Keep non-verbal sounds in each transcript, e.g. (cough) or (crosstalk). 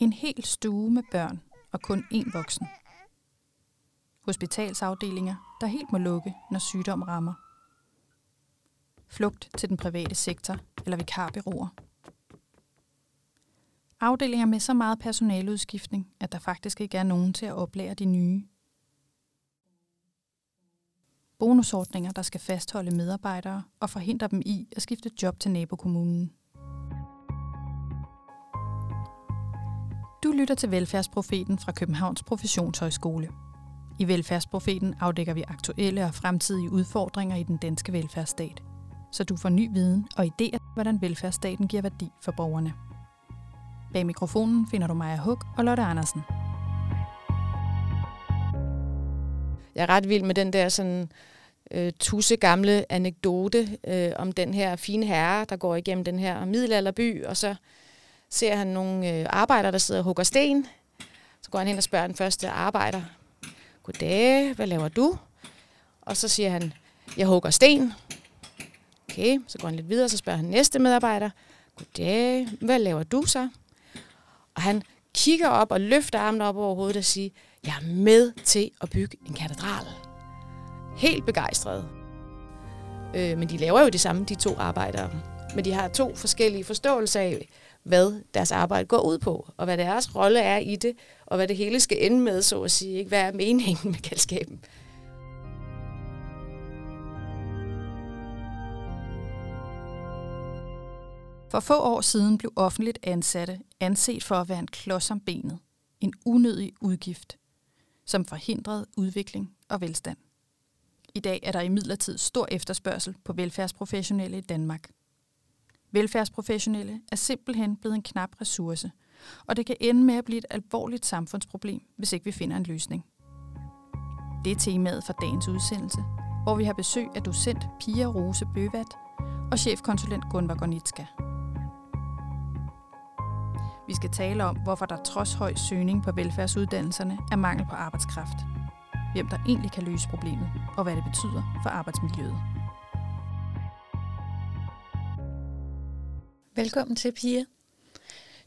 En hel stue med børn og kun én voksen. Hospitalsafdelinger, der helt må lukke, når sygdom rammer. Flugt til den private sektor eller vikarbyråer. Afdelinger med så meget personaleudskiftning, at der faktisk ikke er nogen til at oplære de nye. Bonusordninger, der skal fastholde medarbejdere og forhindre dem i at skifte job til nabokommunen. Lytter til Velfærdsprofeten fra Københavns Professionshøjskole. I Velfærdsprofeten afdækker vi aktuelle og fremtidige udfordringer i den danske velfærdsstat, så du får ny viden og idéer, hvordan velfærdsstaten giver værdi for borgerne. Bag mikrofonen finder du Maja Hug og Lotte Andersen. Jeg er ret vild med den der sådan øh, tusse gamle anekdote øh, om den her fine herre, der går igennem den her middelalderby, og så ser han nogle øh, arbejdere, der sidder og hugger sten. Så går han hen og spørger den første arbejder, Goddag, hvad laver du? Og så siger han, jeg hugger sten. Okay, så går han lidt videre, så spørger han næste medarbejder, Goddag, hvad laver du så? Og han kigger op og løfter armen op over hovedet og siger, jeg er med til at bygge en katedral. Helt begejstret. Øh, men de laver jo det samme, de to arbejdere. Men de har to forskellige forståelser af, hvad deres arbejde går ud på, og hvad deres rolle er i det, og hvad det hele skal ende med, så at sige. Ikke? Hvad er meningen med galskaben? For få år siden blev offentligt ansatte anset for at være en klods om benet, en unødig udgift, som forhindrede udvikling og velstand. I dag er der imidlertid stor efterspørgsel på velfærdsprofessionelle i Danmark. Velfærdsprofessionelle er simpelthen blevet en knap ressource, og det kan ende med at blive et alvorligt samfundsproblem, hvis ikke vi finder en løsning. Det er temaet for dagens udsendelse, hvor vi har besøg af docent Pia Rose Bøvat og chefkonsulent Gunvar Gornitska. Vi skal tale om, hvorfor der trods høj søgning på velfærdsuddannelserne er mangel på arbejdskraft. Hvem der egentlig kan løse problemet, og hvad det betyder for arbejdsmiljøet. Velkommen til, Pia.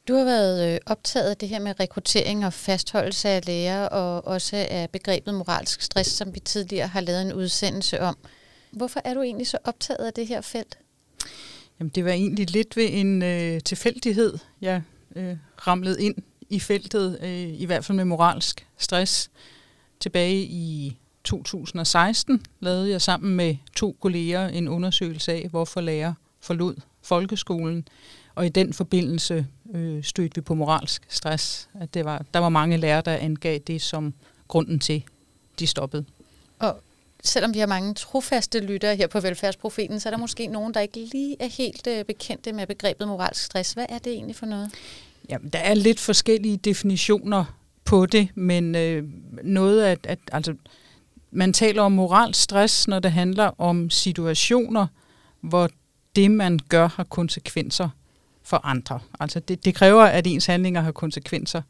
Du har været øh, optaget af det her med rekruttering og fastholdelse af læger, og også af begrebet moralsk stress, som vi tidligere har lavet en udsendelse om. Hvorfor er du egentlig så optaget af det her felt? Jamen, det var egentlig lidt ved en øh, tilfældighed, jeg øh, ramlede ind i feltet, øh, i hvert fald med moralsk stress. Tilbage i 2016 lavede jeg sammen med to kolleger en undersøgelse af, hvorfor læger forlod folkeskolen. Og i den forbindelse øh, stødte vi på moralsk stress. At det var, der var mange lærere, der angav det som grunden til, de stoppede. Og selvom vi har mange trofaste lyttere her på Velfærdsprofeten, så er der måske nogen, der ikke lige er helt øh, bekendte med begrebet moralsk stress. Hvad er det egentlig for noget? Jamen, der er lidt forskellige definitioner på det, men øh, noget at, at altså, man taler om moralsk stress, når det handler om situationer, hvor det, man gør, har konsekvenser for andre. Altså det, det kræver, at ens handlinger har konsekvenser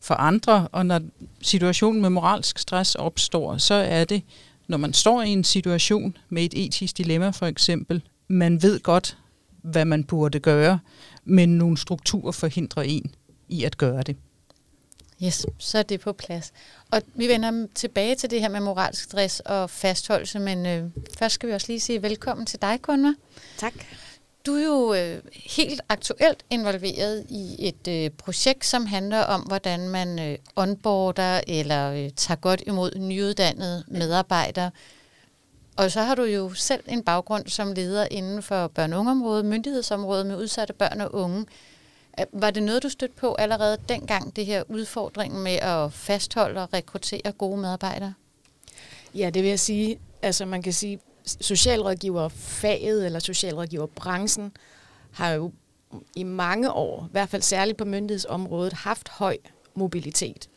for andre, og når situationen med moralsk stress opstår, så er det, når man står i en situation med et etisk dilemma for eksempel, man ved godt, hvad man burde gøre, men nogle strukturer forhindrer en i at gøre det. Yes, så er det på plads. Og vi vender tilbage til det her med moralsk stress og fastholdelse, men øh, først skal vi også lige sige velkommen til dig, Gunvar. Tak. Du er jo øh, helt aktuelt involveret i et øh, projekt, som handler om, hvordan man øh, onboarder eller øh, tager godt imod nyuddannede medarbejdere. Og så har du jo selv en baggrund som leder inden for børne- og myndighedsområdet med udsatte børn og unge. Var det noget, du stødte på allerede dengang, det her udfordring med at fastholde og rekruttere gode medarbejdere? Ja, det vil jeg sige. Altså man kan sige, socialrådgiverfaget eller socialrådgiverbranchen har jo i mange år, i hvert fald særligt på myndighedsområdet, haft høj mobilitet.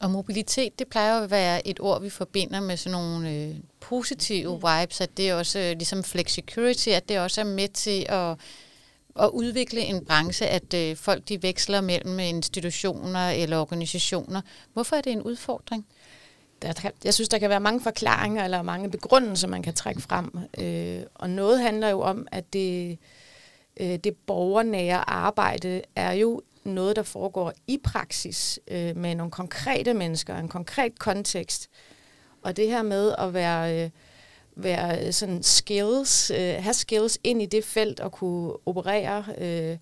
Og mobilitet, det plejer at være et ord, vi forbinder med sådan nogle øh, positive vibes, at det er også øh, ligesom flexicurity, at det også er med til at at udvikle en branche, at øh, folk de veksler mellem institutioner eller organisationer. Hvorfor er det en udfordring? Der, jeg synes, der kan være mange forklaringer eller mange begrundelser, man kan trække frem. Øh, og noget handler jo om, at det, øh, det borgernære arbejde er jo noget, der foregår i praksis øh, med nogle konkrete mennesker, en konkret kontekst. Og det her med at være, øh, være øh, sådan skills, øh, have skills ind i det felt og kunne operere øh,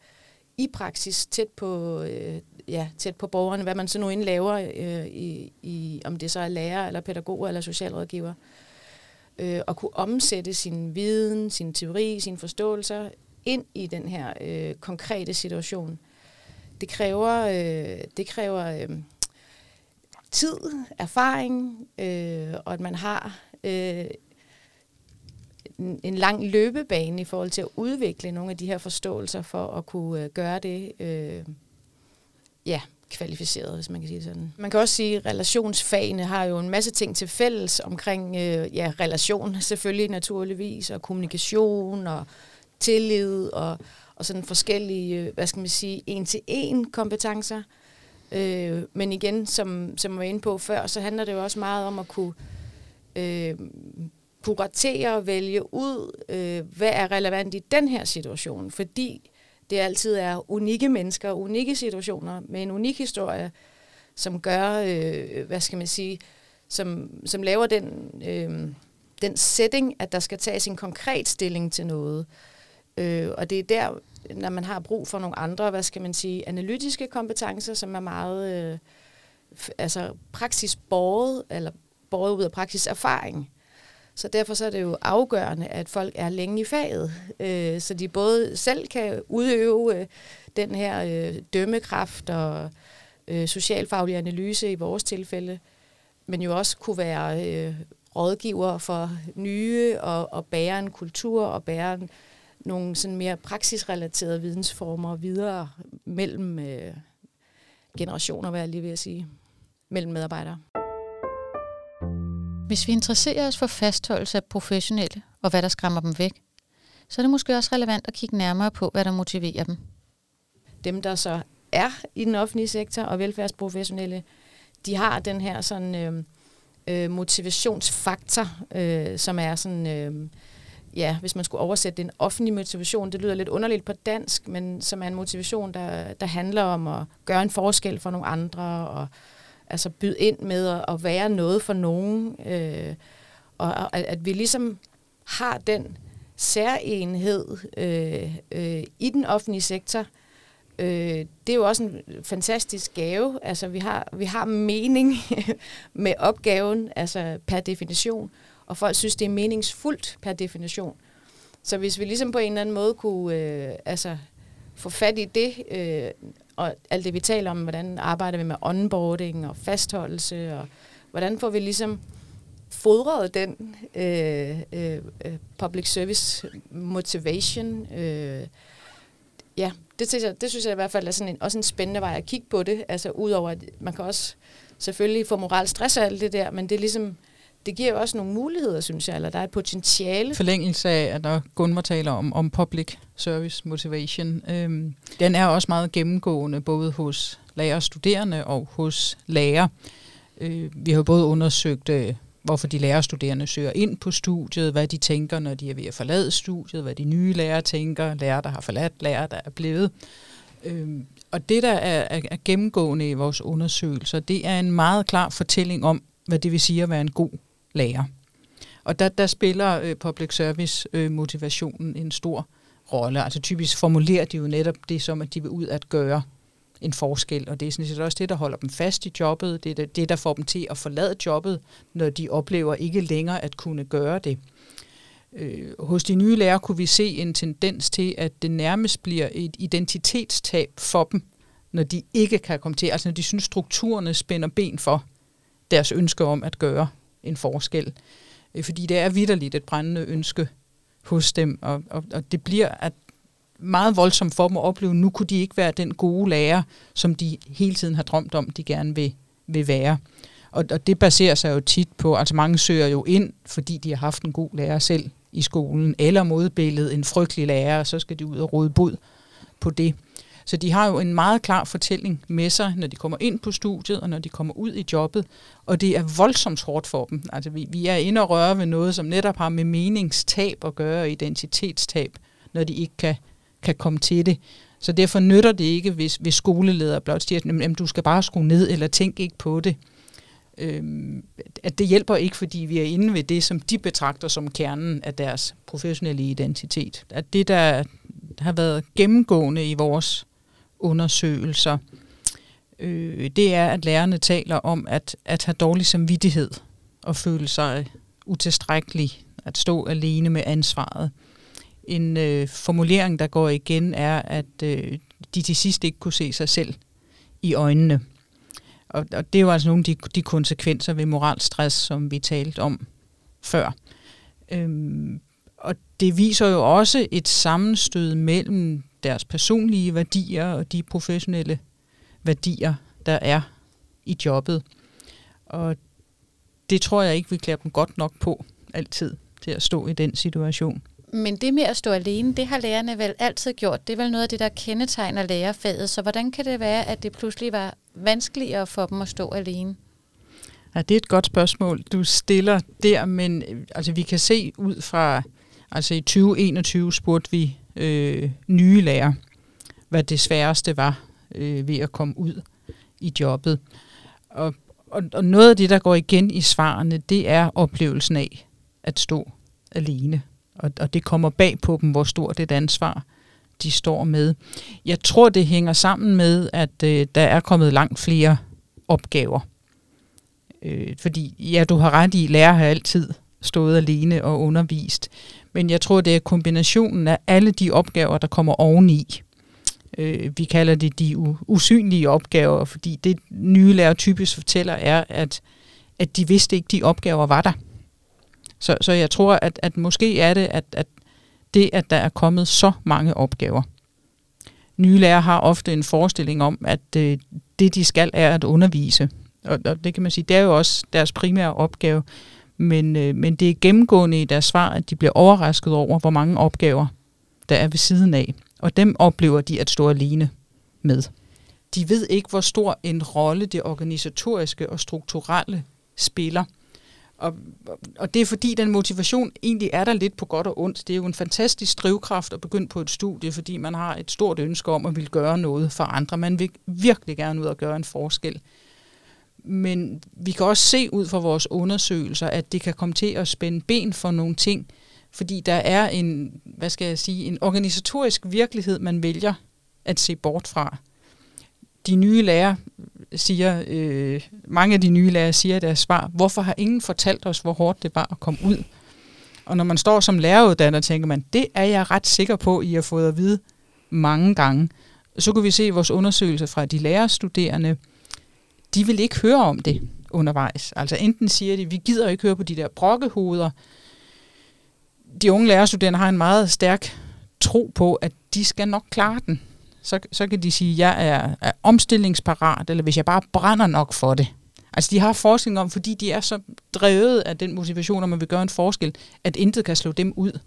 i praksis tæt på, øh, ja, tæt på borgerne, hvad man så nu end laver, øh, i, i, om det så er lærer eller pædagoger eller socialrådgiver. Øh, og kunne omsætte sin viden, sin teori, sine forståelser ind i den her øh, konkrete situation. Det kræver, øh, det kræver øh, tid, erfaring, øh, og at man har øh, en, en lang løbebane i forhold til at udvikle nogle af de her forståelser for at kunne øh, gøre det øh, ja, kvalificeret, hvis man kan sige det sådan. Man kan også sige, at relationsfagene har jo en masse ting til fælles omkring øh, ja, relation, selvfølgelig naturligvis, og kommunikation og tillid og, og sådan forskellige, øh, hvad skal man sige, en-til-en kompetencer. Øh, men igen, som, som jeg var inde på før, så handler det jo også meget om at kunne, øh, kuratere og vælge ud, øh, hvad er relevant i den her situation, fordi det altid er unikke mennesker, unikke situationer med en unik historie, som gør, øh, hvad skal man sige, som, som laver den, øh, den setting, at der skal tages en konkret stilling til noget. Øh, og det er der, når man har brug for nogle andre, hvad skal man sige, analytiske kompetencer, som er meget øh, altså praksisborget, eller borget ud af praksiserfaring. Så derfor så er det jo afgørende, at folk er længe i faget, øh, så de både selv kan udøve øh, den her øh, dømmekraft og øh, socialfaglig analyse i vores tilfælde, men jo også kunne være øh, rådgiver for nye og, og bære en kultur og bære en, nogle sådan mere praksisrelaterede vidensformer videre mellem øh, generationer, hvad jeg lige vil sige, mellem medarbejdere. Hvis vi interesserer os for fastholdelse af professionelle og hvad der skræmmer dem væk, så er det måske også relevant at kigge nærmere på, hvad der motiverer dem. Dem, der så er i den offentlige sektor og velfærdsprofessionelle, de har den her sådan øh, øh, motivationsfaktor, øh, som er sådan, øh, ja, hvis man skulle oversætte en offentlig motivation, det lyder lidt underligt på dansk, men som er en motivation, der, der handler om at gøre en forskel for nogle andre og altså byde ind med at, at være noget for nogen. Øh, og at, at vi ligesom har den særenhed øh, øh, i den offentlige sektor, øh, det er jo også en fantastisk gave. Altså, vi har, vi har mening (laughs) med opgaven, altså per definition, og folk synes, det er meningsfuldt per definition. Så hvis vi ligesom på en eller anden måde kunne øh, altså, få fat i det, øh, og alt det vi taler om, hvordan arbejder vi med onboarding og fastholdelse, og hvordan får vi ligesom fodret den øh, øh, øh, public service motivation. Øh, ja, det synes, jeg, det synes jeg i hvert fald er sådan en, også en spændende vej at kigge på det. Altså udover, at man kan også selvfølgelig få moral stress og alt det der, men det er ligesom, det giver jo også nogle muligheder, synes jeg, eller der er et potentiale. Forlængelse af, at der Gunvar taler om, om public service motivation, øhm, den er også meget gennemgående, både hos lærer og studerende og hos lærer. Øh, vi har jo både undersøgt, øh, hvorfor de lærerstuderende søger ind på studiet, hvad de tænker, når de er ved at forlade studiet, hvad de nye lærere tænker, lærere, der har forladt, lærere, der er blevet. Øhm, og det, der er, er, er gennemgående i vores undersøgelser, det er en meget klar fortælling om, hvad det vil sige at være en god lærer. Og der, der spiller øh, public service øh, motivationen en stor rolle. Altså typisk formulerer de jo netop det som, at de vil ud at gøre en forskel, og det er sådan set også det, der holder dem fast i jobbet. Det er det, der får dem til at forlade jobbet, når de oplever ikke længere at kunne gøre det. Øh, hos de nye lærere kunne vi se en tendens til, at det nærmest bliver et identitetstab for dem, når de ikke kan komme til, altså når de synes, strukturerne spænder ben for deres ønske om at gøre en forskel. Øh, fordi det er vidderligt et brændende ønske hos dem, og, og, og det bliver at meget voldsomt for dem at opleve, nu kunne de ikke være den gode lærer, som de hele tiden har drømt om, de gerne vil, vil være. Og, og det baserer sig jo tit på, altså mange søger jo ind, fordi de har haft en god lærer selv i skolen, eller modbilledet en frygtelig lærer, og så skal de ud og råde bud på det. Så de har jo en meget klar fortælling med sig, når de kommer ind på studiet, og når de kommer ud i jobbet, og det er voldsomt hårdt for dem. Altså vi, vi er inde og røre ved noget, som netop har med meningstab at gøre, og identitetstab, når de ikke kan kan komme til det. Så derfor nytter det ikke, hvis, hvis skoleledere blot siger, at du skal bare skrue ned, eller tænk ikke på det. Øhm, at det hjælper ikke, fordi vi er inde ved det, som de betragter som kernen af deres professionelle identitet. At det, der har været gennemgående i vores undersøgelser, øh, det er, at lærerne taler om at, at have dårlig samvittighed og føle sig utilstrækkelig, at stå alene med ansvaret. En øh, formulering, der går igen, er, at øh, de til sidst ikke kunne se sig selv i øjnene. Og, og det er jo altså nogle af de, de konsekvenser ved moralstress, som vi talte om før. Øhm, og det viser jo også et sammenstød mellem deres personlige værdier og de professionelle værdier, der er i jobbet. Og det tror jeg ikke, vi klæder dem godt nok på altid til at stå i den situation. Men det med at stå alene, det har lærerne vel altid gjort. Det er vel noget af det, der kendetegner lærerfaget. Så hvordan kan det være, at det pludselig var vanskeligere for dem at stå alene? Ja, det er et godt spørgsmål, du stiller der, men altså, vi kan se ud fra, altså i 2021 spurgte vi øh, nye lærer, hvad det sværeste var øh, ved at komme ud i jobbet. Og, og, og noget af det, der går igen i svarene, det er oplevelsen af at stå alene. Og, og det kommer bag på dem, hvor stort et ansvar de står med. Jeg tror, det hænger sammen med, at øh, der er kommet langt flere opgaver. Øh, fordi, ja, du har ret i, lærer har altid stået alene og undervist. Men jeg tror, det er kombinationen af alle de opgaver, der kommer oveni. Øh, vi kalder det de usynlige opgaver, fordi det nye lærer typisk fortæller er, at, at de vidste ikke, de opgaver var der. Så, så jeg tror, at, at måske er det, at, at det, at der er kommet så mange opgaver. Nye lærere har ofte en forestilling om, at øh, det, de skal, er at undervise. Og, og det kan man sige, det er jo også deres primære opgave. Men, øh, men det er gennemgående i deres svar, at de bliver overrasket over, hvor mange opgaver, der er ved siden af. Og dem oplever de at stå alene med. De ved ikke, hvor stor en rolle det organisatoriske og strukturelle spiller – og, og det er fordi, den motivation egentlig er der lidt på godt og ondt. Det er jo en fantastisk drivkraft at begynde på et studie, fordi man har et stort ønske om at vil gøre noget for andre. Man vil virkelig gerne ud og gøre en forskel. Men vi kan også se ud fra vores undersøgelser, at det kan komme til at spænde ben for nogle ting, fordi der er en, hvad skal jeg sige, en organisatorisk virkelighed, man vælger at se bort fra. De nye lærer siger, øh, mange af de nye lærere siger i deres svar, hvorfor har ingen fortalt os, hvor hårdt det var at komme ud? Og når man står som læreruddanner, tænker man, det er jeg ret sikker på, I har fået at vide mange gange. Så kan vi se vores undersøgelser fra de lærerstuderende, de vil ikke høre om det undervejs. Altså enten siger de, vi gider ikke høre på de der brokkehoveder. De unge lærerstuderende har en meget stærk tro på, at de skal nok klare den så, så kan de sige, at jeg er, er omstillingsparat, eller hvis jeg bare brænder nok for det. Altså de har forskning om, fordi de er så drevet af den motivation, at man vil gøre en forskel, at intet kan slå dem ud.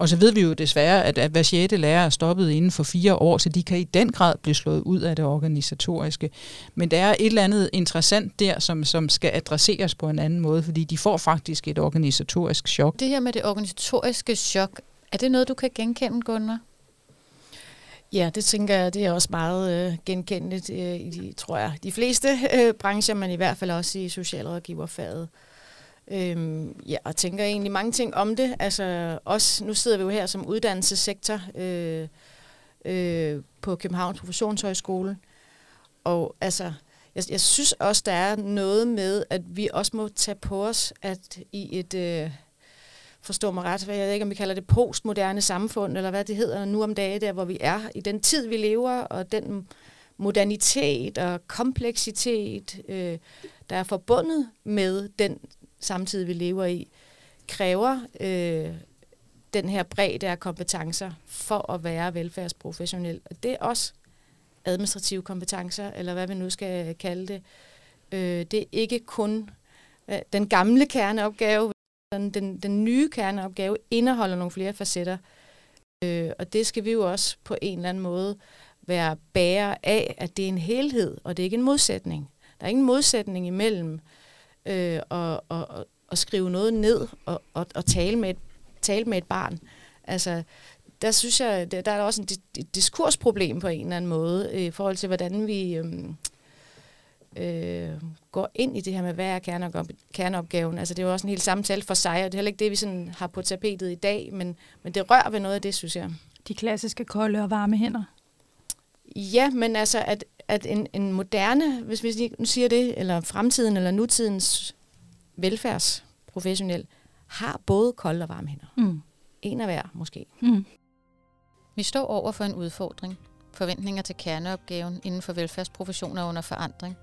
Og så ved vi jo desværre, at, at hver sjette lærer er stoppet inden for fire år, så de kan i den grad blive slået ud af det organisatoriske. Men der er et eller andet interessant der, som, som skal adresseres på en anden måde, fordi de får faktisk et organisatorisk chok. Det her med det organisatoriske chok, er det noget, du kan genkende, Gunnar? Ja, det tænker jeg, det er også meget øh, genkendeligt øh, i, tror jeg, de fleste øh, brancher, men i hvert fald også i socialrådgiverfaget. Øhm, ja, og tænker egentlig mange ting om det. Altså også, nu sidder vi jo her som uddannelsessektor øh, øh, på Københavns Professionshøjskole, og altså, jeg, jeg synes også, der er noget med, at vi også må tage på os, at i et... Øh, forstå mig ret, jeg ved ikke, om vi kalder det postmoderne samfund, eller hvad det hedder nu om dagen, der hvor vi er, i den tid, vi lever, og den modernitet og kompleksitet, øh, der er forbundet med den samtidig, vi lever i, kræver øh, den her bredde af kompetencer for at være velfærdsprofessionel. Og Det er også administrative kompetencer, eller hvad vi nu skal kalde det. Øh, det er ikke kun øh, den gamle kerneopgave, den, den, den nye kerneopgave indeholder nogle flere facetter, øh, og det skal vi jo også på en eller anden måde være bærer af, at det er en helhed, og det er ikke en modsætning. Der er ingen modsætning imellem øh, at, at, at skrive noget ned og, og, og tale, med et, tale med et barn. Altså, der synes jeg, der, der er også et diskursproblem på en eller anden måde, øh, i forhold til, hvordan vi øh, øh, går ind i det her med, hvad er kerneopgaven. Altså det er jo også en helt samtale for sig, og det er heller ikke det, vi sådan har på tapetet i dag, men, men det rører ved noget af det, synes jeg. De klassiske kolde og varme hænder. Ja, men altså, at, at en, en moderne, hvis vi nu siger det, eller fremtiden eller nutidens velfærdsprofessionel, har både kolde og varme hænder. Mm. En af hver, måske. Mm. Vi står over for en udfordring. Forventninger til kerneopgaven inden for velfærdsprofessioner under forandring.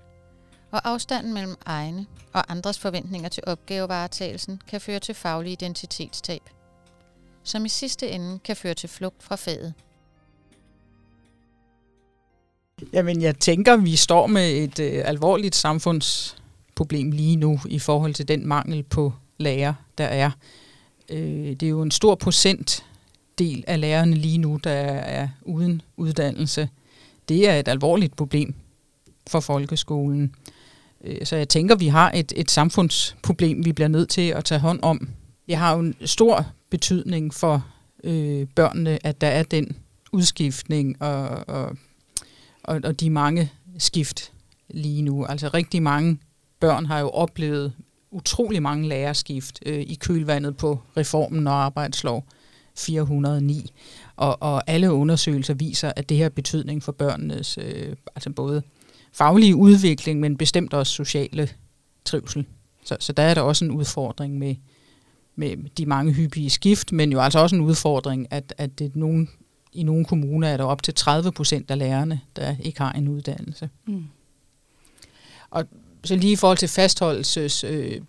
Og afstanden mellem egne og andres forventninger til opgavevaretagelsen kan føre til faglig identitetstab, som i sidste ende kan føre til flugt fra faget. Jamen, jeg tænker, vi står med et øh, alvorligt samfundsproblem lige nu i forhold til den mangel på lærer, der er. Øh, det er jo en stor procentdel af lærerne lige nu, der er uden uddannelse. Det er et alvorligt problem for folkeskolen. Øh, så jeg tænker, vi har et, et samfundsproblem, vi bliver nødt til at tage hånd om. Det har jo en stor betydning for øh, børnene, at der er den udskiftning og, og, og, og de mange skift lige nu. Altså rigtig mange børn har jo oplevet utrolig mange lærerskift øh, i kølvandet på reformen og arbejdslov 409. Og, og alle undersøgelser viser, at det her betydning for børnenes øh, altså både faglige udvikling, men bestemt også sociale trivsel. Så, så der er der også en udfordring med, med de mange hyppige skift, men jo altså også en udfordring, at, at det nogen, i nogle kommuner er der op til 30 procent af lærerne, der ikke har en uddannelse. Mm. Og så lige i forhold til fastholdelses øh,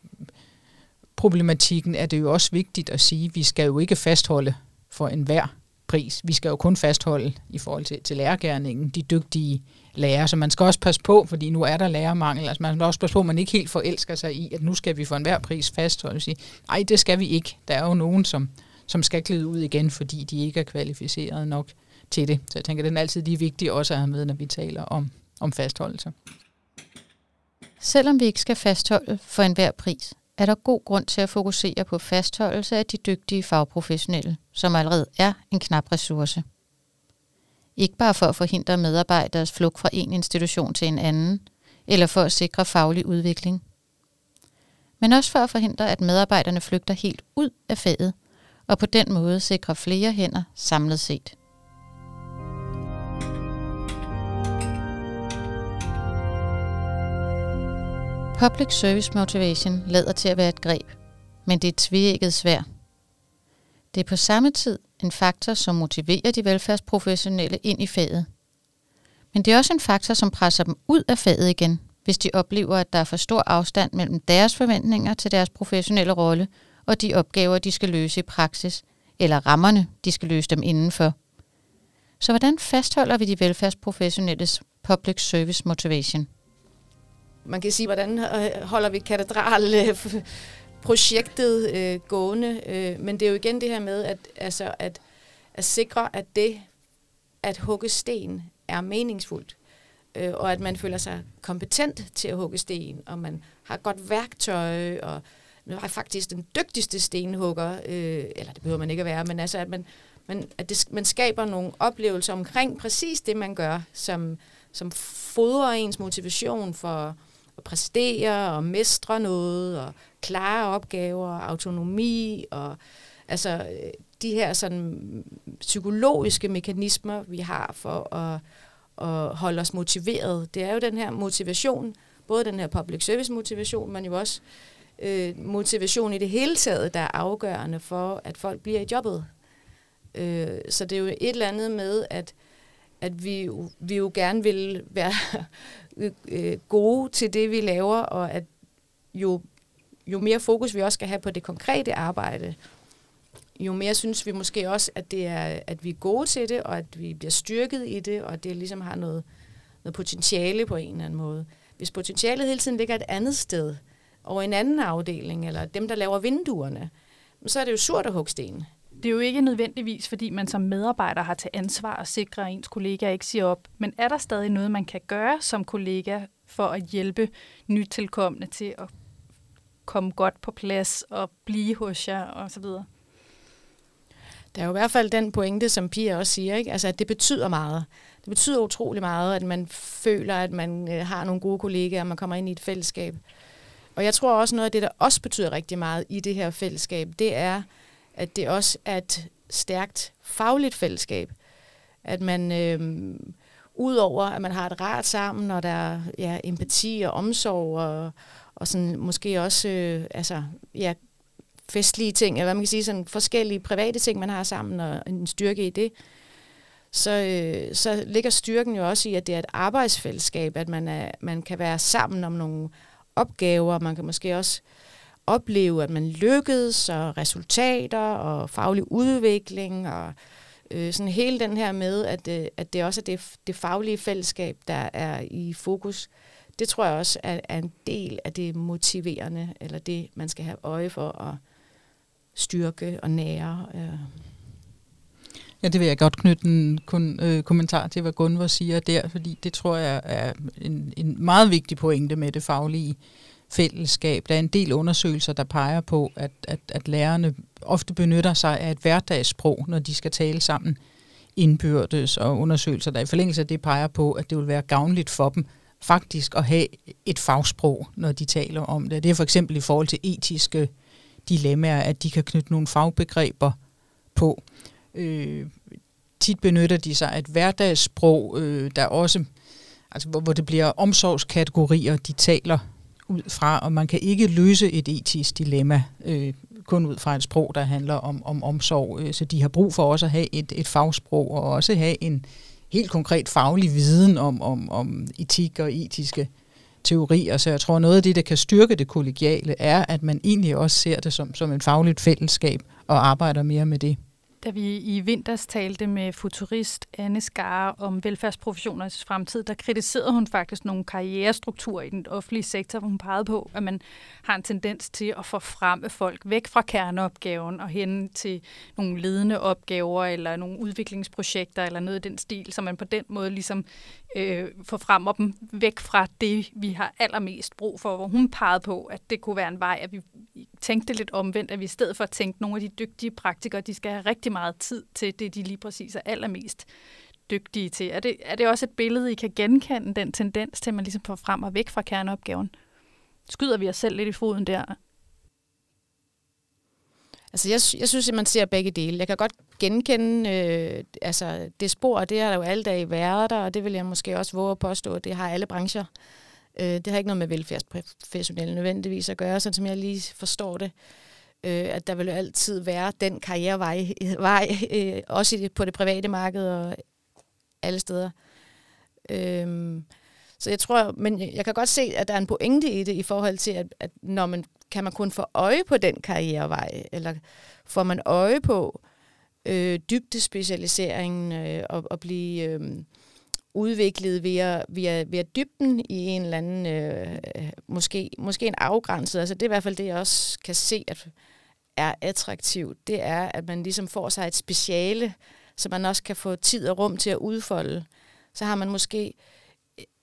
problematikken er det jo også vigtigt at sige, at vi skal jo ikke fastholde for enhver pris. Vi skal jo kun fastholde i forhold til, til lærergærningen de dygtige lærere, så man skal også passe på, fordi nu er der lærermangel. Altså man skal også passe på, at man ikke helt forelsker sig i, at nu skal vi for enhver pris fastholde. Sige, Nej, det skal vi ikke. Der er jo nogen, som, som skal glide ud igen, fordi de ikke er kvalificeret nok til det. Så jeg tænker, den er altid lige vigtig også at have med, når vi taler om, om fastholdelse. Selvom vi ikke skal fastholde for enhver pris, er der god grund til at fokusere på fastholdelse af de dygtige fagprofessionelle, som allerede er en knap ressource. Ikke bare for at forhindre medarbejderes flugt fra en institution til en anden, eller for at sikre faglig udvikling, men også for at forhindre, at medarbejderne flygter helt ud af faget, og på den måde sikre flere hænder samlet set. Public Service Motivation lader til at være et greb, men det er et tvækket svær. Det er på samme tid en faktor, som motiverer de velfærdsprofessionelle ind i faget. Men det er også en faktor, som presser dem ud af faget igen, hvis de oplever, at der er for stor afstand mellem deres forventninger til deres professionelle rolle og de opgaver, de skal løse i praksis, eller rammerne, de skal løse dem indenfor. Så hvordan fastholder vi de velfærdsprofessionelles public service motivation? man kan sige, hvordan øh, holder vi katedral øh, projektet øh, gående. Øh, men det er jo igen det her med, at, altså, at, at sikre, at det at hugge sten er meningsfuldt. Øh, og at man føler sig kompetent til at hugge sten, og man har godt værktøj, og nu er faktisk den dygtigste stenhugger, øh, eller det behøver man ikke at være, men altså, at man, man, at det, man skaber nogle oplevelser omkring præcis det, man gør, som, som fodrer ens motivation for, at præstere og mestre noget og klare opgaver og autonomi og altså øh, de her sådan psykologiske mekanismer, vi har for at, at holde os motiveret. Det er jo den her motivation, både den her public service motivation, men jo også øh, motivation i det hele taget, der er afgørende for, at folk bliver i jobbet. Øh, så det er jo et eller andet med, at, at vi, vi jo gerne vil være (laughs) øh, øh, gode til det, vi laver, og at jo, jo mere fokus vi også skal have på det konkrete arbejde, jo mere synes vi måske også, at, det er, at vi er gode til det, og at vi bliver styrket i det, og at det ligesom har noget, noget potentiale på en eller anden måde. Hvis potentialet hele tiden ligger et andet sted, over en anden afdeling, eller dem, der laver vinduerne, så er det jo surt at hugge sten. Det er jo ikke nødvendigvis, fordi man som medarbejder har til ansvar at sikre, at ens kollega ikke siger op. Men er der stadig noget, man kan gøre som kollega for at hjælpe nytilkommende til at komme godt på plads og blive hos jer osv.? Der er jo i hvert fald den pointe, som Pia også siger, ikke? Altså, at det betyder meget. Det betyder utrolig meget, at man føler, at man øh, har nogle gode kollegaer, og man kommer ind i et fællesskab. Og jeg tror også, noget af det, der også betyder rigtig meget i det her fællesskab, det er, at det også er et stærkt fagligt fællesskab. At man, øh, udover at man har et rart sammen, og der er ja, empati og omsorg, og, og sådan, måske også øh, altså, ja, festlige ting, eller hvad man kan sige, sådan forskellige private ting, man har sammen, og en styrke i det, så, øh, så ligger styrken jo også i, at det er et arbejdsfællesskab, at man, er, man kan være sammen om nogle opgaver, man kan måske også opleve, at man lykkedes, og resultater, og faglig udvikling, og øh, sådan hele den her med, at, øh, at det også er det, det faglige fællesskab, der er i fokus. Det tror jeg også er, er en del af det motiverende, eller det, man skal have øje for at styrke og nære. Øh. Ja, det vil jeg godt knytte en kun, øh, kommentar til, hvad Gunvor siger der, fordi det tror jeg er en, en meget vigtig pointe med det faglige fællesskab. Der er en del undersøgelser, der peger på, at, at, at lærerne ofte benytter sig af et hverdagssprog, når de skal tale sammen indbyrdes, og undersøgelser, der i forlængelse af det peger på, at det vil være gavnligt for dem faktisk at have et fagsprog, når de taler om det. Det er for eksempel i forhold til etiske dilemmaer, at de kan knytte nogle fagbegreber på. Øh, tit benytter de sig af et hverdagssprog, øh, der også, altså hvor, hvor det bliver omsorgskategorier, de taler ud fra, og man kan ikke løse et etisk dilemma øh, kun ud fra et sprog, der handler om, om omsorg. Øh, så de har brug for også at have et, et fagsprog, og også have en helt konkret faglig viden om, om, om etik og etiske teorier. Så jeg tror, noget af det, der kan styrke det kollegiale, er, at man egentlig også ser det som, som et fagligt fællesskab og arbejder mere med det. Da vi i vinters talte med futurist Anne Skare om velfærdsprofessioners fremtid, der kritiserede hun faktisk nogle karrierestrukturer i den offentlige sektor, hvor hun pegede på, at man har en tendens til at få fremme folk væk fra kerneopgaven og hen til nogle ledende opgaver eller nogle udviklingsprojekter eller noget i den stil, så man på den måde ligesom øh, forfremmer dem væk fra det, vi har allermest brug for, hvor hun pegede på, at det kunne være en vej, at vi tænkte lidt omvendt, at vi i stedet for at tænke, nogle af de dygtige praktikere, de skal have rigtig meget tid til det, de lige præcis er allermest dygtige til. Er det, er det også et billede, I kan genkende, den tendens til, at man ligesom får frem og væk fra kerneopgaven? Skyder vi os selv lidt i foden der? Altså, jeg, jeg synes, at man ser begge dele. Jeg kan godt genkende øh, altså, det spor, det har der jo alle dage været der, og det vil jeg måske også våge at påstå, at det har alle brancher. Øh, det har ikke noget med velfærdsprofessionelle nødvendigvis at gøre, sådan som jeg lige forstår det. Øh, at der vil jo altid være den karrierevej, (laughs) vej, øh, også på det private marked og alle steder. Øh, så jeg tror, men jeg kan godt se, at der er en pointe i det i forhold til, at, at når man kan man kun få øje på den karrierevej, eller får man øje på øh, dybdespecialiseringen øh, og, og blive øh, udviklet via, via, via dybden i en eller anden, øh, måske, måske en afgrænset, altså det er i hvert fald det, jeg også kan se, at er attraktivt, det er, at man ligesom får sig et speciale, så man også kan få tid og rum til at udfolde. Så har man måske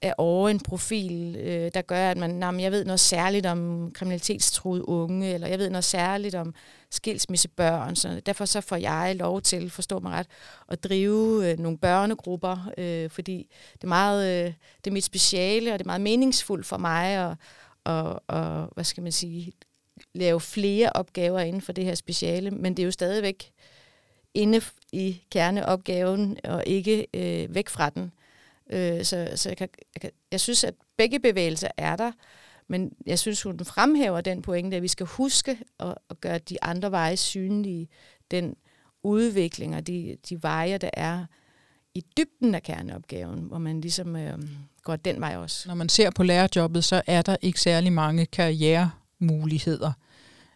er over en profil, øh, der gør, at man, nah, jeg ved noget særligt om kriminalitetstruede unge, eller jeg ved noget særligt om skilsmissebørn. Så derfor så får jeg lov til, forstå mig ret, at drive øh, nogle børnegrupper, øh, fordi det er, meget, øh, det er mit speciale, og det er meget meningsfuldt for mig at, og, og, hvad skal man sige, lave flere opgaver inden for det her speciale, men det er jo stadigvæk inde i kerneopgaven, og ikke øh, væk fra den. Øh, så så jeg, kan, jeg, kan, jeg synes, at begge bevægelser er der, men jeg synes, hun fremhæver den pointe, at vi skal huske at, at gøre de andre veje synlige, den udvikling og de, de veje, der er i dybden af kerneopgaven, hvor man ligesom øh, går den vej også. Når man ser på lærerjobbet, så er der ikke særlig mange karrieremuligheder.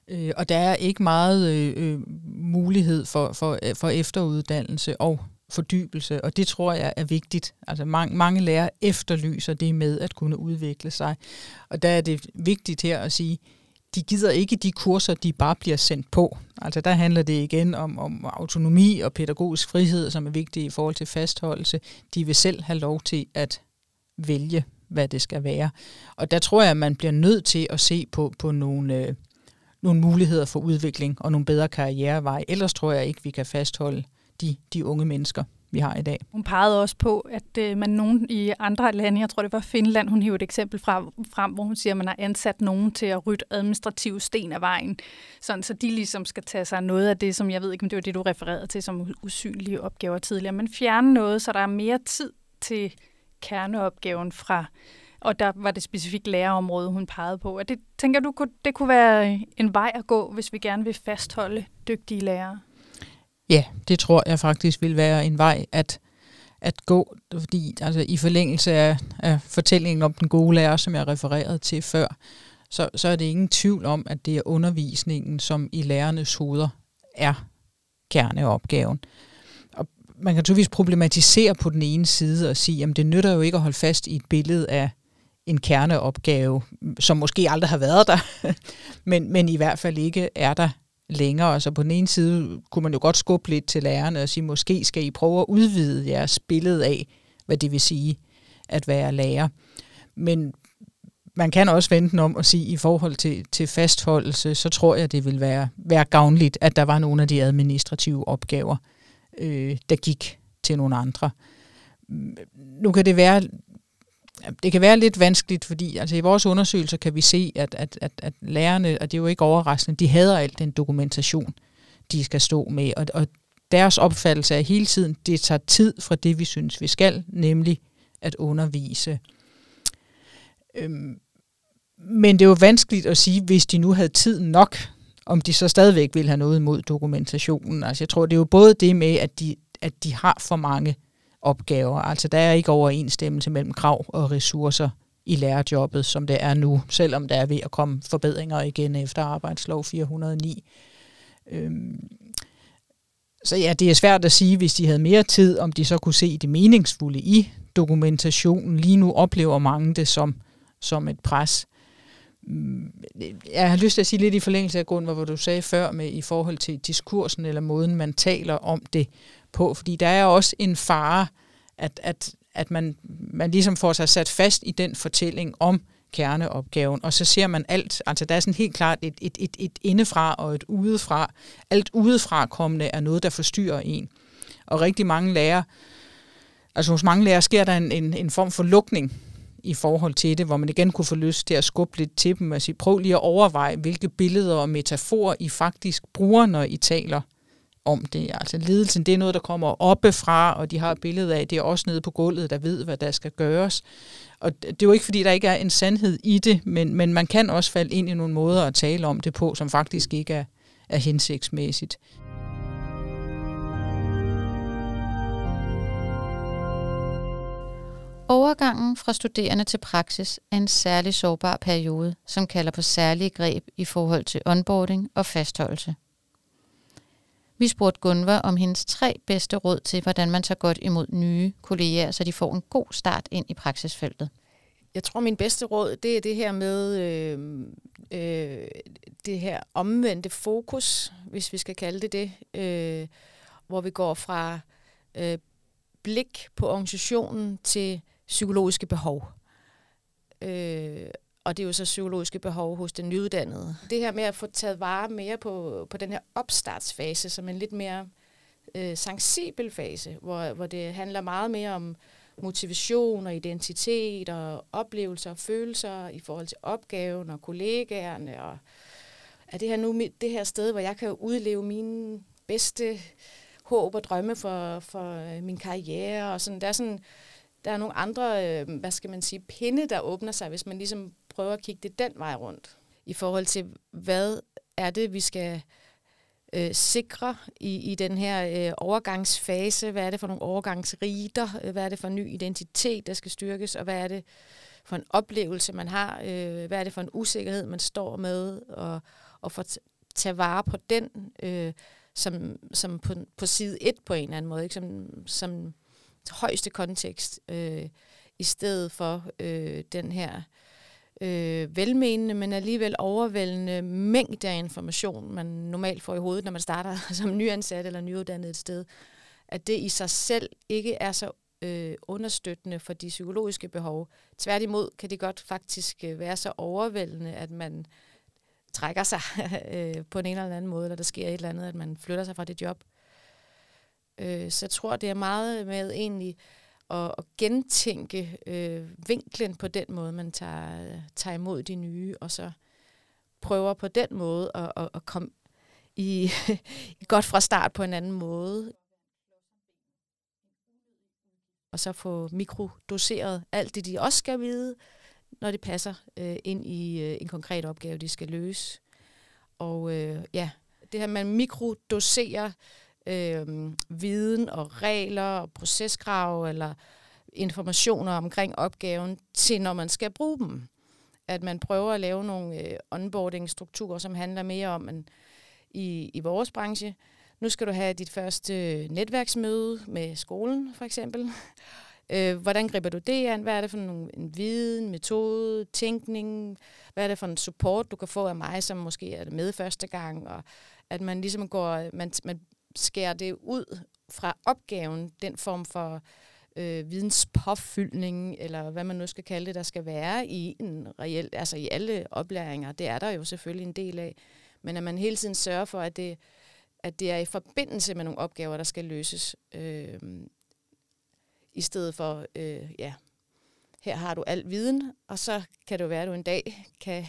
Øh, og der er ikke meget øh, øh mulighed for, for, øh, for efteruddannelse og fordybelse, og det tror jeg er vigtigt. Altså mange, mange lærere efterlyser det med at kunne udvikle sig. Og der er det vigtigt her at sige, de gider ikke de kurser, de bare bliver sendt på. Altså der handler det igen om, om autonomi og pædagogisk frihed, som er vigtige i forhold til fastholdelse. De vil selv have lov til at vælge, hvad det skal være. Og der tror jeg, at man bliver nødt til at se på, på nogle, øh, nogle muligheder for udvikling og nogle bedre karriereveje. Ellers tror jeg ikke, vi kan fastholde de, de unge mennesker vi har i dag. Hun pegede også på, at øh, man nogen i andre lande, jeg tror det var Finland, hun hiver et eksempel fra, frem, hvor hun siger, at man har ansat nogen til at rydde administrative sten af vejen, sådan, så de ligesom skal tage sig noget af det, som jeg ved ikke, om det var det, du refererede til som usynlige opgaver tidligere, men fjerne noget, så der er mere tid til kerneopgaven fra og der var det specifikt lærerområde, hun pegede på. Og det tænker du, det kunne være en vej at gå, hvis vi gerne vil fastholde dygtige lærere? Ja, det tror jeg faktisk vil være en vej at, at gå, fordi altså, i forlængelse af, af fortællingen om den gode lærer, som jeg refererede til før, så, så er det ingen tvivl om, at det er undervisningen, som i lærernes hoveder er kerneopgaven. Og man kan naturligvis problematisere på den ene side og sige, at det nytter jo ikke at holde fast i et billede af en kerneopgave, som måske aldrig har været der, (laughs) men, men i hvert fald ikke er der længere. Så på den ene side kunne man jo godt skubbe lidt til lærerne og sige, måske skal I prøve at udvide jeres billede af, hvad det vil sige at være lærer. Men man kan også vente den om at sige, at i forhold til, til fastholdelse, så tror jeg, det vil være, være gavnligt, at der var nogle af de administrative opgaver, øh, der gik til nogle andre. Mm, nu kan det være det kan være lidt vanskeligt, fordi altså, i vores undersøgelser kan vi se, at, at, at, at lærerne, og det er jo ikke overraskende, de hader alt den dokumentation, de skal stå med. Og, og deres opfattelse er hele tiden, det tager tid fra det, vi synes, vi skal, nemlig at undervise. Øhm, men det er jo vanskeligt at sige, hvis de nu havde tid nok, om de så stadigvæk vil have noget imod dokumentationen. Altså jeg tror, det er jo både det med, at de, at de har for mange opgaver. Altså der er ikke overensstemmelse mellem krav og ressourcer i lærerjobbet, som det er nu, selvom der er ved at komme forbedringer igen efter arbejdslov 409. Øhm, så ja, det er svært at sige, hvis de havde mere tid, om de så kunne se det meningsfulde i dokumentationen. Lige nu oplever mange det som, som et pres. Jeg har lyst til at sige lidt i forlængelse af grund, hvor du sagde før med i forhold til diskursen eller måden, man taler om det på, fordi der er også en fare, at, at, at man, man ligesom får sig sat fast i den fortælling om kerneopgaven, og så ser man alt, altså der er sådan helt klart et, et, et, et indefra og et udefra. Alt udefra kommende er noget, der forstyrrer en. Og rigtig mange lærer, altså hos mange lærere sker der en, en, en form for lukning i forhold til det, hvor man igen kunne få lyst til at skubbe lidt til dem og sige, prøv lige at overveje, hvilke billeder og metaforer I faktisk bruger, når I taler om det. Altså ledelsen, det er noget, der kommer oppefra, og de har et billede af, det er også nede på gulvet, der ved, hvad der skal gøres. Og det er jo ikke, fordi der ikke er en sandhed i det, men, men man kan også falde ind i nogle måder at tale om det på, som faktisk ikke er, er hensigtsmæssigt. Overgangen fra studerende til praksis er en særlig sårbar periode, som kalder på særlige greb i forhold til onboarding og fastholdelse. Vi spurgte Gunvar om hendes tre bedste råd til, hvordan man tager godt imod nye kolleger, så de får en god start ind i praksisfeltet. Jeg tror, min bedste råd, det er det her med øh, øh, det her omvendte fokus, hvis vi skal kalde det det, øh, hvor vi går fra øh, blik på organisationen til psykologiske behov. Øh, og det er jo så psykologiske behov hos den nyuddannede. Det her med at få taget vare mere på, på den her opstartsfase, som en lidt mere øh, sensibel fase, hvor, hvor det handler meget mere om motivation og identitet og oplevelser og følelser i forhold til opgaven og kollegaerne. Og er det her nu det her sted, hvor jeg kan udleve mine bedste håb og drømme for, for øh, min karriere og sådan. Der er sådan der er nogle andre, øh, hvad skal man sige, pinde, der åbner sig, hvis man ligesom prøve at kigge det den vej rundt. I forhold til, hvad er det, vi skal øh, sikre i, i den her øh, overgangsfase? Hvad er det for nogle overgangsriter? Øh, hvad er det for en ny identitet, der skal styrkes? Og hvad er det for en oplevelse, man har? Øh, hvad er det for en usikkerhed, man står med? Og, og for at tage vare på den, øh, som, som på, på side 1 på en eller anden måde, ikke? Som, som højeste kontekst, øh, i stedet for øh, den her øh, velmenende, men alligevel overvældende mængde af information, man normalt får i hovedet, når man starter (laughs) som nyansat eller nyuddannet et sted, at det i sig selv ikke er så øh, understøttende for de psykologiske behov. Tværtimod kan det godt faktisk øh, være så overvældende, at man trækker sig (laughs) øh, på en eller anden måde, eller der sker et eller andet, at man flytter sig fra det job. Øh, så jeg tror, det er meget med egentlig at, at gentænke øh, vinklen på den måde, man tager, tager imod de nye, og så prøver på den måde at, at, at komme (laughs) i godt fra start på en anden måde. Og så få mikrodoseret alt det, de også skal vide, når det passer øh, ind i øh, en konkret opgave, de skal løse. Og øh, ja, det her, man mikrodoserer øh, viden og regler og proceskrav eller informationer omkring opgaven til, når man skal bruge dem. At man prøver at lave nogle øh, onboarding-strukturer, som handler mere om, en, i, i vores branche, nu skal du have dit første netværksmøde med skolen, for eksempel. (laughs) Øh, hvordan griber du det an? Hvad er det for en, en viden, metode, tænkning? Hvad er det for en support, du kan få af mig, som måske er med første gang? Og at man ligesom går, man, man skærer det ud fra opgaven, den form for øh, videnspåfyldning, eller hvad man nu skal kalde det, der skal være i en reel, altså i alle oplæringer. Det er der jo selvfølgelig en del af. Men at man hele tiden sørger for, at det, at det er i forbindelse med nogle opgaver, der skal løses. Øh, I stedet for, øh, ja, her har du al viden, og så kan det jo være, at du en dag kan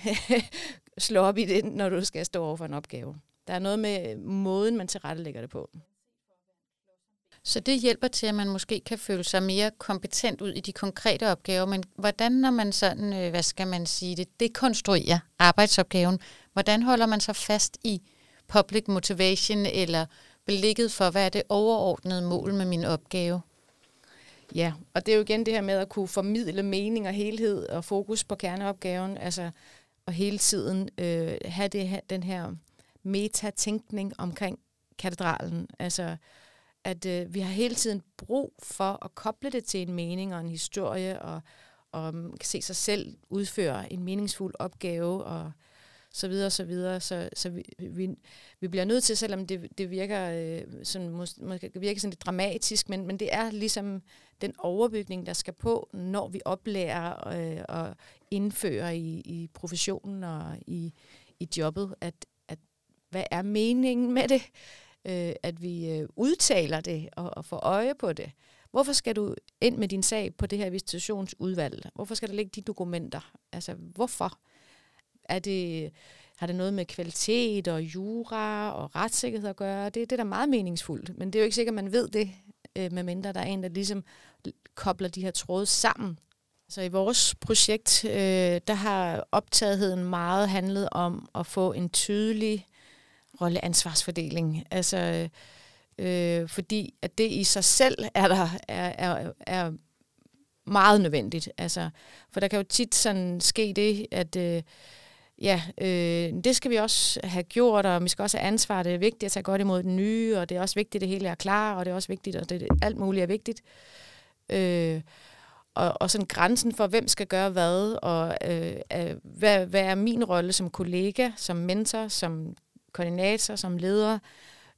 (laughs) slå op i det, når du skal stå over for en opgave. Der er noget med måden, man tilrettelægger det på. Så det hjælper til, at man måske kan føle sig mere kompetent ud i de konkrete opgaver. Men hvordan, når man sådan, øh, hvad skal man sige det, dekonstruerer arbejdsopgaven, hvordan holder man sig fast i public motivation eller blikket for, hvad er det overordnede mål med min opgave? Ja, og det er jo igen det her med at kunne formidle mening og helhed og fokus på kerneopgaven, altså og hele tiden øh, have det her, den her metatænkning omkring katedralen. Altså, at øh, vi har hele tiden brug for at koble det til en mening og en historie, og, og mm, kan se sig selv udføre en meningsfuld opgave, og så videre, så videre. Så, så vi, vi, vi bliver nødt til, selvom det, det virker øh, sådan, måske, virker sådan lidt dramatisk, men, men det er ligesom den overbygning, der skal på, når vi oplærer øh, og indfører i, i professionen og i, i jobbet, at hvad er meningen med det? Øh, at vi øh, udtaler det og, og får øje på det. Hvorfor skal du ind med din sag på det her visitationsudvalg? Hvorfor skal der ligge de dokumenter? Altså, hvorfor? Er det, har det noget med kvalitet og jura og retssikkerhed at gøre? Det, det er da meget meningsfuldt, men det er jo ikke sikkert, at man ved det, øh, medmindre der er en, der ligesom kobler de her tråde sammen. Så i vores projekt, øh, der har optagetheden meget handlet om at få en tydelig rolleansvarsfordeling. Altså, øh, fordi at det i sig selv er der er, er, er meget nødvendigt. Altså, for der kan jo tit sådan ske det, at øh, ja, øh, det skal vi også have gjort, og vi skal også have ansvar. Det er vigtigt at tage godt imod den nye, og det er også vigtigt, at det hele er klar, og det er også vigtigt, at det, alt muligt er vigtigt. Øh, og, og sådan grænsen for, hvem skal gøre hvad, og øh, øh, hvad, hvad er min rolle som kollega, som mentor, som koordinator, som leder,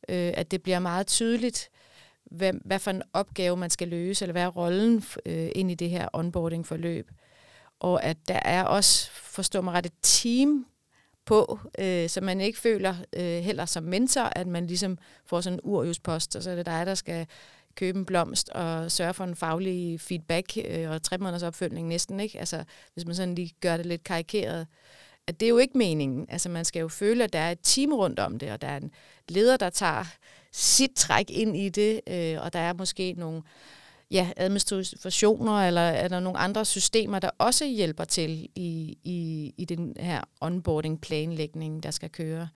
øh, at det bliver meget tydeligt, hvad, hvad for en opgave man skal løse, eller hvad er rollen øh, ind i det her onboarding-forløb. Og at der er også, forstå mig ret, et team på, øh, så man ikke føler øh, heller som mentor, at man ligesom får sådan en urjuspost, og så er det dig, der skal købe en blomst og sørge for en faglig feedback øh, og tre måneders opfølgning næsten, ikke? Altså, hvis man sådan lige gør det lidt karikeret at det er jo ikke meningen. Altså man skal jo føle, at der er et team rundt om det, og der er en leder, der tager sit træk ind i det, øh, og der er måske nogle ja, administrationer, eller er der nogle andre systemer, der også hjælper til i, i, i den her onboarding-planlægning, der skal køre.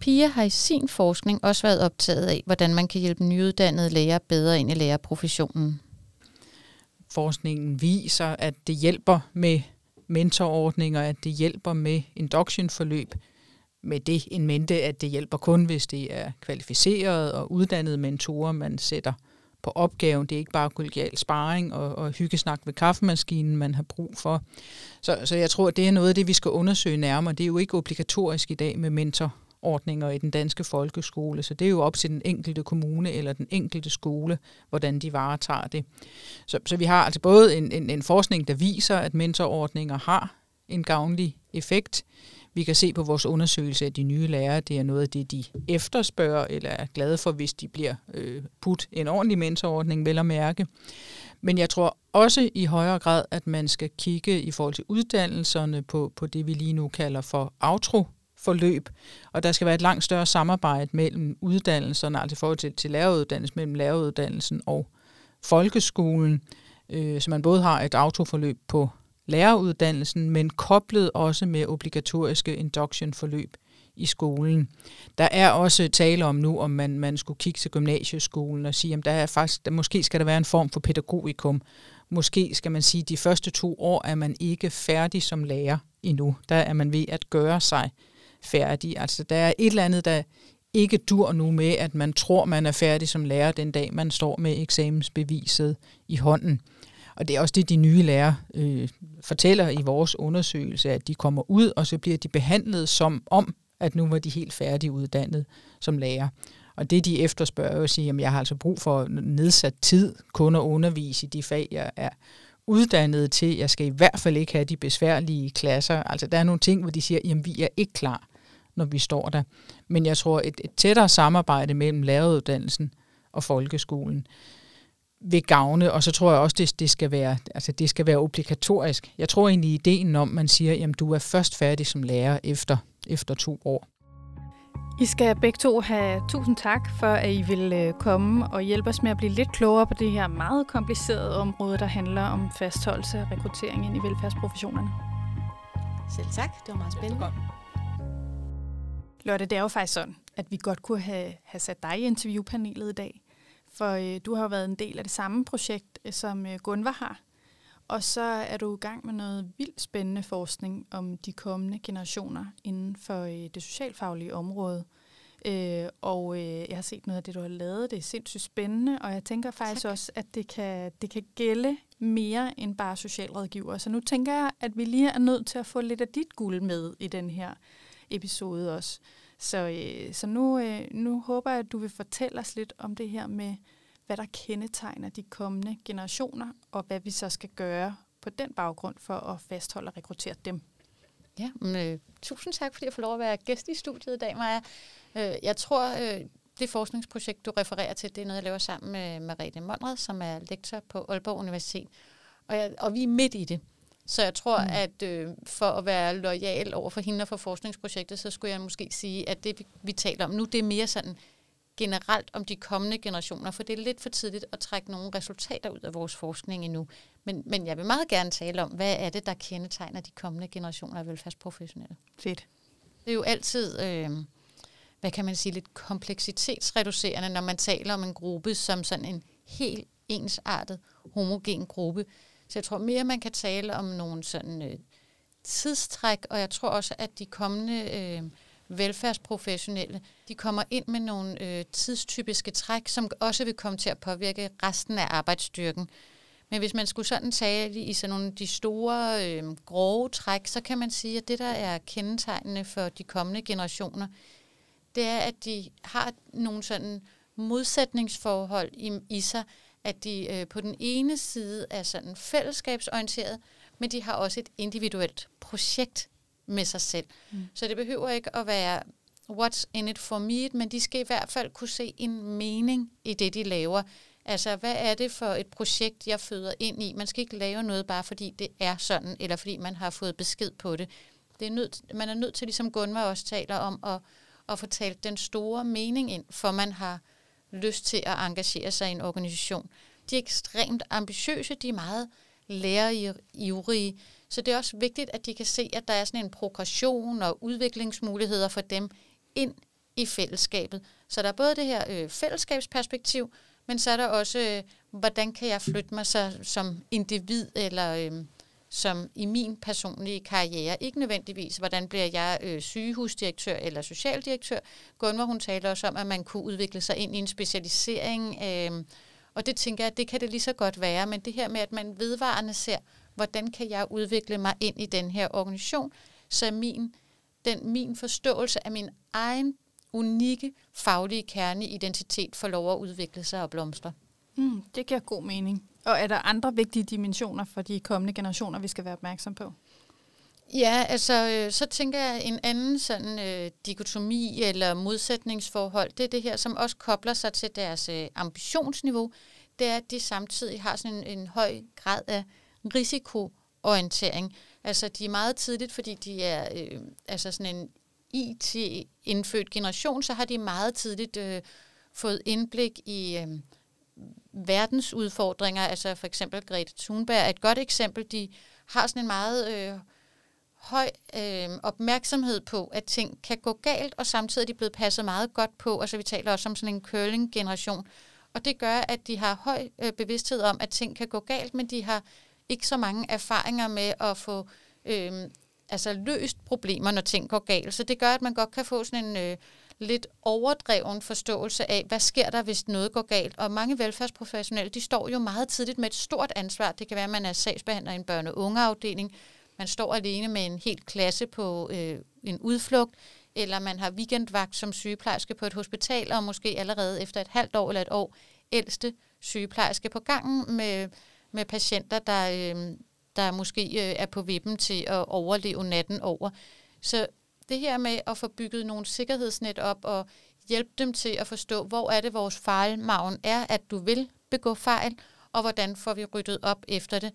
Pia har i sin forskning også været optaget af, hvordan man kan hjælpe nyuddannede læger bedre ind i lærerprofessionen forskningen viser, at det hjælper med mentorordninger, at det hjælper med induction-forløb, med det en mente, at det hjælper kun, hvis det er kvalificerede og uddannede mentorer, man sætter på opgaven. Det er ikke bare kollegial sparring og, og hyggesnak ved kaffemaskinen, man har brug for. Så, så jeg tror, det er noget af det, vi skal undersøge nærmere. Det er jo ikke obligatorisk i dag med mentor ordninger i den danske folkeskole, så det er jo op til den enkelte kommune eller den enkelte skole, hvordan de varetager det. Så, så vi har altså både en, en, en forskning, der viser, at mentorordninger har en gavnlig effekt. Vi kan se på vores undersøgelse af de nye lærere, det er noget af det, de efterspørger eller er glade for, hvis de bliver øh, putt en ordentlig mentorordning, vel at mærke. Men jeg tror også i højere grad, at man skal kigge i forhold til uddannelserne på, på det, vi lige nu kalder for outro forløb, og der skal være et langt større samarbejde mellem uddannelserne, altså i forhold til, til læreruddannelsen, mellem læreruddannelsen og folkeskolen, øh, så man både har et autoforløb på læreruddannelsen, men koblet også med obligatoriske induction-forløb i skolen. Der er også tale om nu, om man, man skulle kigge til gymnasieskolen og sige, at der er faktisk, der, måske skal der være en form for pædagogikum. Måske skal man sige, at de første to år er man ikke færdig som lærer endnu. Der er man ved at gøre sig færdig. Altså der er et eller andet, der ikke dur nu med, at man tror, man er færdig som lærer den dag, man står med eksamensbeviset i hånden. Og det er også det, de nye lærere øh, fortæller i vores undersøgelse, at de kommer ud, og så bliver de behandlet som om, at nu var de helt færdiguddannet som lærer. Og det, de efterspørger, er at sige, at jeg har altså brug for nedsat tid kun at undervise i de fag, jeg er uddannet til. Jeg skal i hvert fald ikke have de besværlige klasser. Altså, der er nogle ting, hvor de siger, at vi er ikke klar, når vi står der. Men jeg tror, et, et tættere samarbejde mellem læreruddannelsen og folkeskolen vil gavne, og så tror jeg også, det, det, skal være, altså det skal være obligatorisk. Jeg tror egentlig ideen om, man siger, at du er først færdig som lærer efter, efter to år. I skal begge to have tusind tak for, at I vil øh, komme og hjælpe os med at blive lidt klogere på det her meget komplicerede område, der handler om fastholdelse og rekruttering ind i velfærdsprofessionerne. Selv tak, det var meget spændende. Lotte, det er jo faktisk sådan, at vi godt kunne have, have sat dig i interviewpanelet i dag, for øh, du har jo været en del af det samme projekt, øh, som øh, Gunvar har. Og så er du i gang med noget vildt spændende forskning om de kommende generationer inden for øh, det socialfaglige område. Øh, og øh, jeg har set noget af det, du har lavet. Det er sindssygt spændende, og jeg tænker faktisk tak. også, at det kan, det kan gælde mere end bare socialrådgiver. Så nu tænker jeg, at vi lige er nødt til at få lidt af dit guld med i den her episode også. Så, øh, så nu, øh, nu håber jeg, at du vil fortælle os lidt om det her med, hvad der kendetegner de kommende generationer, og hvad vi så skal gøre på den baggrund for at fastholde og rekruttere dem. Ja, men, øh, tusind tak, fordi jeg får lov at være gæst i studiet i dag, Maja. Øh, jeg tror, øh, det forskningsprojekt, du refererer til, det er noget, jeg laver sammen med Mariette Monrad, som er lektor på Aalborg Universitet. Og, jeg, og vi er midt i det. Så jeg tror, mm. at øh, for at være lojal over for hende og for forskningsprojektet, så skulle jeg måske sige, at det, vi, taler om nu, det er mere sådan generelt om de kommende generationer, for det er lidt for tidligt at trække nogle resultater ud af vores forskning endnu. Men, men jeg vil meget gerne tale om, hvad er det, der kendetegner de kommende generationer af velfærdsprofessionelle. Fedt. Det er jo altid, øh, hvad kan man sige, lidt kompleksitetsreducerende, når man taler om en gruppe som sådan en helt ensartet, homogen gruppe. Så jeg tror mere, man kan tale om nogle sådan øh, tidstræk, og jeg tror også, at de kommende øh, velfærdsprofessionelle, de kommer ind med nogle øh, tidstypiske træk, som også vil komme til at påvirke resten af arbejdsstyrken. Men hvis man skulle sådan tale i sådan nogle af de store, øh, grove træk, så kan man sige, at det, der er kendetegnende for de kommende generationer, det er, at de har nogle sådan modsætningsforhold i, i sig, at de øh, på den ene side er sådan fællesskabsorienteret, men de har også et individuelt projekt med sig selv. Mm. Så det behøver ikke at være what's in it for me, men de skal i hvert fald kunne se en mening i det, de laver. Altså, hvad er det for et projekt, jeg føder ind i? Man skal ikke lave noget bare fordi det er sådan, eller fordi man har fået besked på det. det er nødt, man er nødt til, ligesom Gunvar også taler om, at, at få talt den store mening ind, for man har lyst til at engagere sig i en organisation. De er ekstremt ambitiøse, de er meget lærerivrige, så det er også vigtigt, at de kan se, at der er sådan en progression og udviklingsmuligheder for dem ind i fællesskabet. Så der er både det her øh, fællesskabsperspektiv, men så er der også, øh, hvordan kan jeg flytte mig så, som individ, eller øh, som i min personlige karriere. Ikke nødvendigvis, hvordan bliver jeg øh, sygehusdirektør eller socialdirektør. Gunvor, hun taler også om, at man kunne udvikle sig ind i en specialisering, øh, og det tænker jeg, det kan det lige så godt være, men det her med, at man vedvarende ser, hvordan kan jeg udvikle mig ind i den her organisation, så min, den, min forståelse af min egen unikke faglige kerneidentitet får lov at udvikle sig og blomstre. Mm, det giver god mening. Og er der andre vigtige dimensioner for de kommende generationer, vi skal være opmærksom på? Ja, altså øh, så tænker jeg en anden sådan øh, dikotomi eller modsætningsforhold, det er det her, som også kobler sig til deres øh, ambitionsniveau, det er, at de samtidig har sådan en, en høj grad af risikoorientering. Altså de er meget tidligt, fordi de er øh, altså sådan en IT-indfødt generation, så har de meget tidligt øh, fået indblik i øh, verdensudfordringer. Altså for eksempel Greta Thunberg er et godt eksempel. De har sådan en meget øh, høj øh, opmærksomhed på, at ting kan gå galt, og samtidig er de blevet passet meget godt på. og så vi taler også om sådan en curling-generation. Og det gør, at de har høj øh, bevidsthed om, at ting kan gå galt, men de har ikke så mange erfaringer med at få øh, altså løst problemer, når ting går galt. Så det gør, at man godt kan få sådan en øh, lidt overdreven forståelse af, hvad sker der, hvis noget går galt. Og mange velfærdsprofessionelle, de står jo meget tidligt med et stort ansvar. Det kan være, at man er sagsbehandler i en børne- og ungeafdeling. Man står alene med en helt klasse på øh, en udflugt, eller man har weekendvagt som sygeplejerske på et hospital, og måske allerede efter et halvt år eller et år ældste sygeplejerske på gangen med, med patienter, der, øh, der måske øh, er på vippen til at overleve natten over. Så det her med at få bygget nogle sikkerhedsnet op og hjælpe dem til at forstå, hvor er det vores fejlmagen er, at du vil begå fejl, og hvordan får vi ryddet op efter det.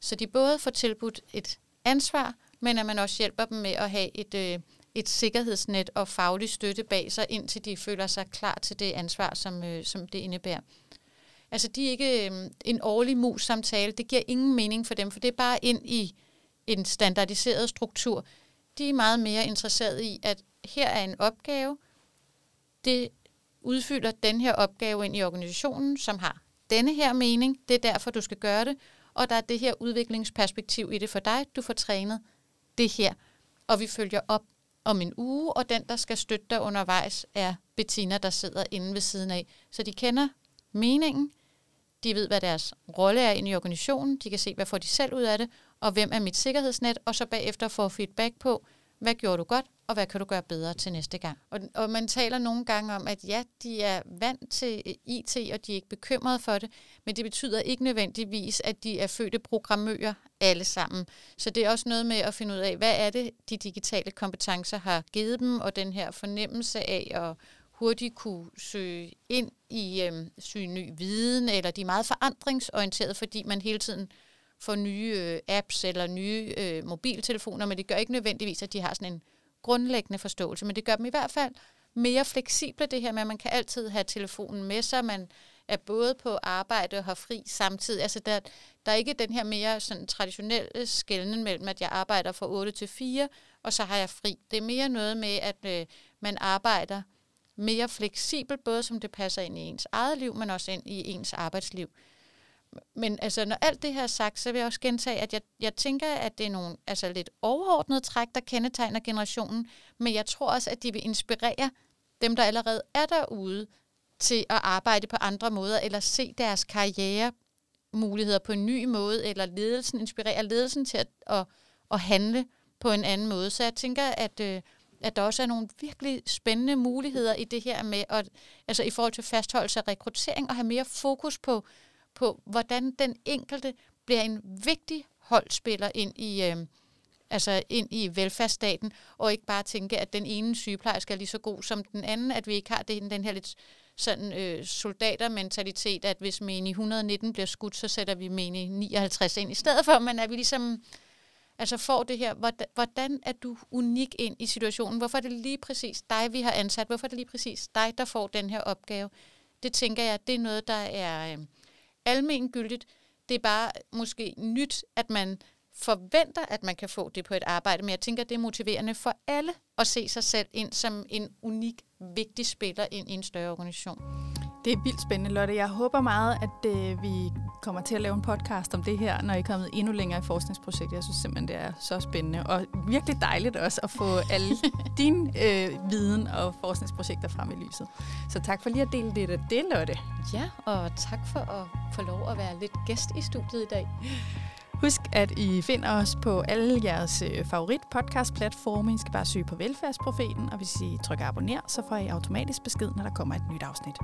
Så de både får tilbudt et ansvar, men at man også hjælper dem med at have et, øh, et sikkerhedsnet og faglig støtte bag sig, indtil de føler sig klar til det ansvar, som, øh, som det indebærer. Altså, de er ikke øh, en årlig mus-samtale. Det giver ingen mening for dem, for det er bare ind i en standardiseret struktur. De er meget mere interesseret i, at her er en opgave. Det udfylder den her opgave ind i organisationen, som har denne her mening. Det er derfor, du skal gøre det. Og der er det her udviklingsperspektiv i det for dig. Du får trænet det her. Og vi følger op om en uge, og den, der skal støtte dig undervejs, er Bettina, der sidder inde ved siden af. Så de kender meningen, de ved, hvad deres rolle er inde i organisationen, de kan se, hvad får de selv ud af det, og hvem er mit sikkerhedsnet, og så bagefter få feedback på, hvad gjorde du godt, og hvad kan du gøre bedre til næste gang. Og, og man taler nogle gange om, at ja, de er vant til øh, IT, og de er ikke bekymrede for det, men det betyder ikke nødvendigvis, at de er fødte programmører alle sammen. Så det er også noget med at finde ud af, hvad er det, de digitale kompetencer har givet dem, og den her fornemmelse af at hurtigt kunne søge ind i øh, søge ny viden, eller de er meget forandringsorienteret, fordi man hele tiden for nye øh, apps eller nye øh, mobiltelefoner, men det gør ikke nødvendigvis, at de har sådan en grundlæggende forståelse, men det gør dem i hvert fald mere fleksible, det her med, at man kan altid have telefonen med sig, man er både på arbejde og har fri samtidig. Altså der, der er ikke den her mere sådan traditionelle skældning mellem, at jeg arbejder fra 8 til 4, og så har jeg fri. Det er mere noget med, at øh, man arbejder mere fleksibelt, både som det passer ind i ens eget liv, men også ind i ens arbejdsliv. Men altså, når alt det her er sagt, så vil jeg også gentage, at jeg, jeg tænker, at det er nogle altså, lidt overordnede træk, der kendetegner generationen, men jeg tror også, at de vil inspirere dem, der allerede er derude, til at arbejde på andre måder, eller se deres karriere muligheder på en ny måde, eller ledelsen inspirerer ledelsen til at, at, at handle på en anden måde. Så jeg tænker, at, øh, at der også er nogle virkelig spændende muligheder i det her med, at, altså i forhold til fastholdelse og rekruttering, og have mere fokus på, på hvordan den enkelte bliver en vigtig holdspiller ind i, øh, altså ind i velfærdsstaten, og ikke bare tænke, at den ene sygeplejerske er lige så god som den anden, at vi ikke har den, den her lidt sådan øh, soldatermentalitet, at hvis menig 119 bliver skudt, så sætter vi menig 59 ind i stedet for, men at vi ligesom altså får det her, hvordan, hvordan er du unik ind i situationen? Hvorfor er det lige præcis dig, vi har ansat? Hvorfor er det lige præcis dig, der får den her opgave? Det tænker jeg, det er noget, der er øh, almengyldigt. Det er bare måske nyt, at man forventer, at man kan få det på et arbejde, men jeg tænker, at det er motiverende for alle at se sig selv ind som en unik, vigtig spiller ind i en større organisation. Det er vildt spændende, Lotte. Jeg håber meget, at øh, vi kommer til at lave en podcast om det her, når I er kommet endnu længere i forskningsprojektet. Jeg synes simpelthen, det er så spændende, og virkelig dejligt også at få alle (laughs) din øh, viden og forskningsprojekter frem i lyset. Så tak for lige at dele lidt af det, Lotte. Ja, og tak for at få lov at være lidt gæst i studiet i dag. Husk, at I finder os på alle jeres øh, favorit podcast-platforme. I skal bare søge på Velfærdsprofeten, og hvis I trykker abonner, så får I automatisk besked, når der kommer et nyt afsnit.